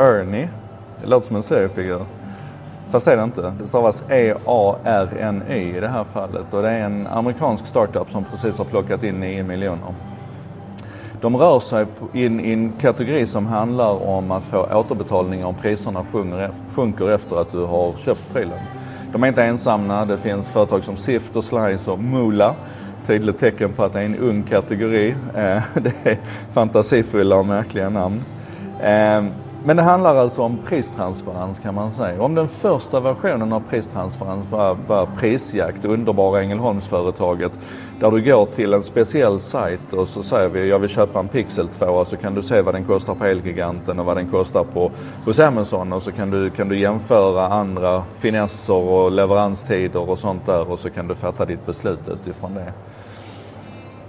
Ernie. Det låter som en seriefigur. Fast det är det inte. Det stavas E-A-R-N-Y i det här fallet. Och det är en amerikansk startup som precis har plockat in 9 miljoner. De rör sig in i en kategori som handlar om att få återbetalning om priserna sjunker efter att du har köpt prylen. De är inte ensamma. Det finns företag som Sift och Slice och Mula. Tydligt tecken på att det är en ung kategori. Eh, det är fantasifulla och märkliga namn. Eh, men det handlar alltså om pristransparens kan man säga. Om den första versionen av pristransparens var, var Prisjakt, underbara Ängelholmsföretaget, där du går till en speciell sajt och så säger vi jag vill köpa en Pixel 2 så kan du se vad den kostar på Elgiganten och vad den kostar på hos Amazon och så kan du, kan du jämföra andra finesser och leveranstider och sånt där och så kan du fatta ditt beslut utifrån det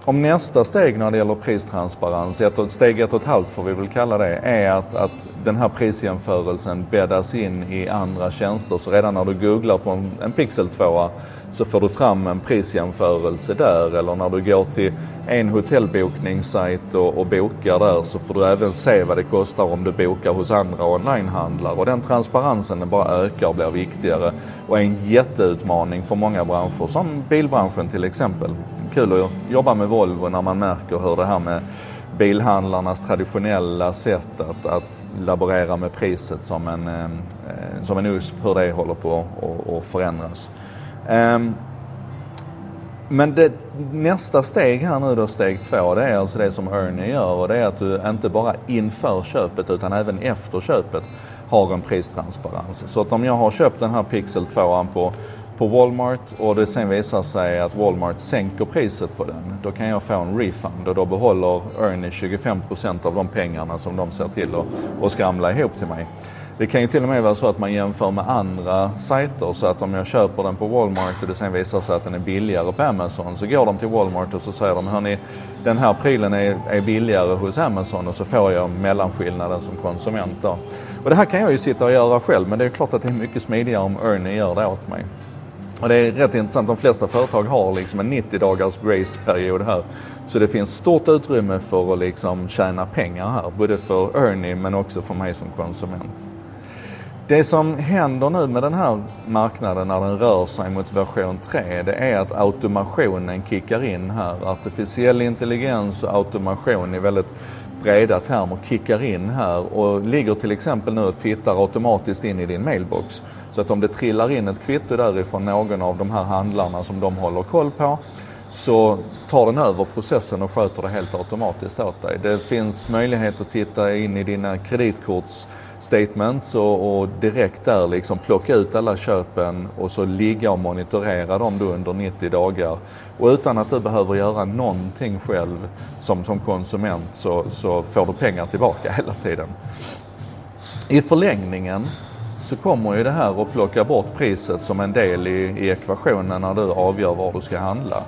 om nästa steg när det gäller pristransparens, ett, steg ett och ett halvt får vi väl kalla det, är att, att den här prisjämförelsen bäddas in i andra tjänster. Så redan när du googlar på en, en Pixel 2 så får du fram en prisjämförelse där. Eller när du går till en hotellbokningssajt och, och bokar där så får du även se vad det kostar om du bokar hos andra onlinehandlare. Och den transparensen den bara ökar och blir viktigare och är en jätteutmaning för många branscher, som bilbranschen till exempel. Kul att jobba med Volvo när man märker hur det här med bilhandlarnas traditionella sätt att, att laborera med priset som en, eh, som en USP, hur det håller på att förändras. Um, men det, nästa steg här nu då, steg två, det är alltså det som Ernie gör och det är att du inte bara inför köpet utan även efter köpet har en pristransparens. Så att om jag har köpt den här Pixel 2 på, på Walmart och det sen visar sig att Walmart sänker priset på den, då kan jag få en refund och då behåller Ernie 25% av de pengarna som de ser till att, att skramla ihop till mig. Det kan ju till och med vara så att man jämför med andra sajter så att om jag köper den på Walmart och det sen visar sig att den är billigare på Amazon så går de till Walmart och så säger de hörni den här prylen är, är billigare hos Amazon och så får jag mellanskillnaden som konsument då. Och det här kan jag ju sitta och göra själv men det är klart att det är mycket smidigare om Ernie gör det åt mig. Och det är rätt intressant, de flesta företag har liksom en 90 dagars grace-period här. Så det finns stort utrymme för att liksom tjäna pengar här, både för Ernie men också för mig som konsument. Det som händer nu med den här marknaden när den rör sig mot version 3 det är att automationen kickar in här. Artificiell intelligens och automation i väldigt breda termer kickar in här och ligger till exempel nu och tittar automatiskt in i din mailbox. Så att om det trillar in ett kvitto därifrån någon av de här handlarna som de håller koll på så tar den över processen och sköter det helt automatiskt åt dig. Det finns möjlighet att titta in i dina kreditkorts statements och, och, direkt där liksom plocka ut alla köpen och så ligga och monitorera dem då under 90 dagar. Och utan att du behöver göra någonting själv som, som konsument så, så får du pengar tillbaka hela tiden. I förlängningen så kommer ju det här att plocka bort priset som en del i, i ekvationen när du avgör var du ska handla.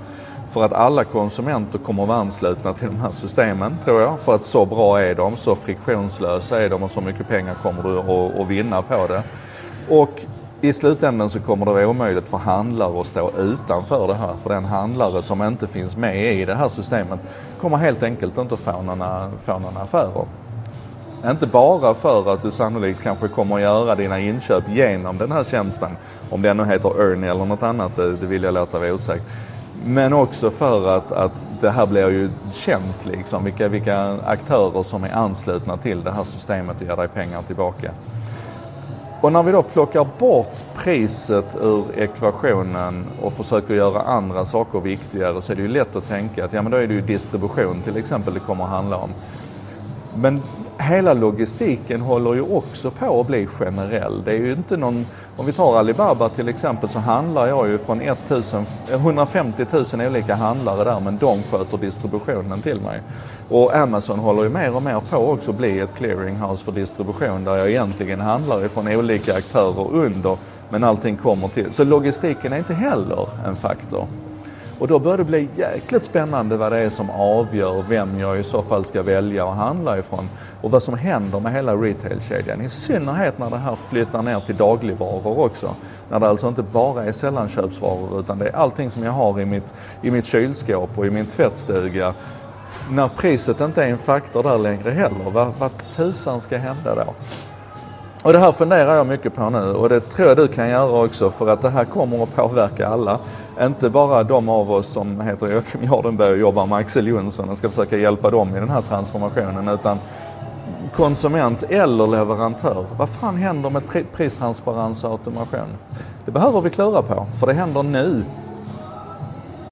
För att alla konsumenter kommer att vara anslutna till de här systemen, tror jag. För att så bra är de, så friktionslösa är de och så mycket pengar kommer du att, att vinna på det. Och i slutändan så kommer det vara omöjligt för handlare att stå utanför det här. För den handlare som inte finns med i det här systemet kommer helt enkelt inte att få några, få några affärer. Inte bara för att du sannolikt kanske kommer att göra dina inköp genom den här tjänsten. Om den nu heter Earn eller något annat, det vill jag låta vara osagt. Men också för att, att det här blir ju känt, liksom, vilka, vilka aktörer som är anslutna till det här systemet och ger dig pengar tillbaka. Och när vi då plockar bort priset ur ekvationen och försöker göra andra saker viktigare så är det ju lätt att tänka att ja, men då är det ju distribution till exempel det kommer att handla om. Men hela logistiken håller ju också på att bli generell. Det är ju inte någon, om vi tar Alibaba till exempel så handlar jag ju från 1000, 150 000 olika handlare där men de sköter distributionen till mig. Och Amazon håller ju mer och mer på också att bli ett clearinghouse för distribution där jag egentligen handlar ifrån olika aktörer under men allting kommer till. Så logistiken är inte heller en faktor. Och då börjar det bli jäkligt spännande vad det är som avgör vem jag i så fall ska välja att handla ifrån och vad som händer med hela retailkedjan. I synnerhet när det här flyttar ner till dagligvaror också. När det alltså inte bara är sällanköpsvaror utan det är allting som jag har i mitt, i mitt kylskåp och i min tvättstuga. När priset inte är en faktor där längre heller, vad, vad tusan ska hända då? Och det här funderar jag mycket på nu och det tror jag du kan göra också för att det här kommer att påverka alla. Inte bara de av oss som heter Joakim Jardenberg och jobbar med Axel Jonsson och ska försöka hjälpa dem i den här transformationen utan konsument eller leverantör. Vad fan händer med pristransparens och automation? Det behöver vi klura på, för det händer nu.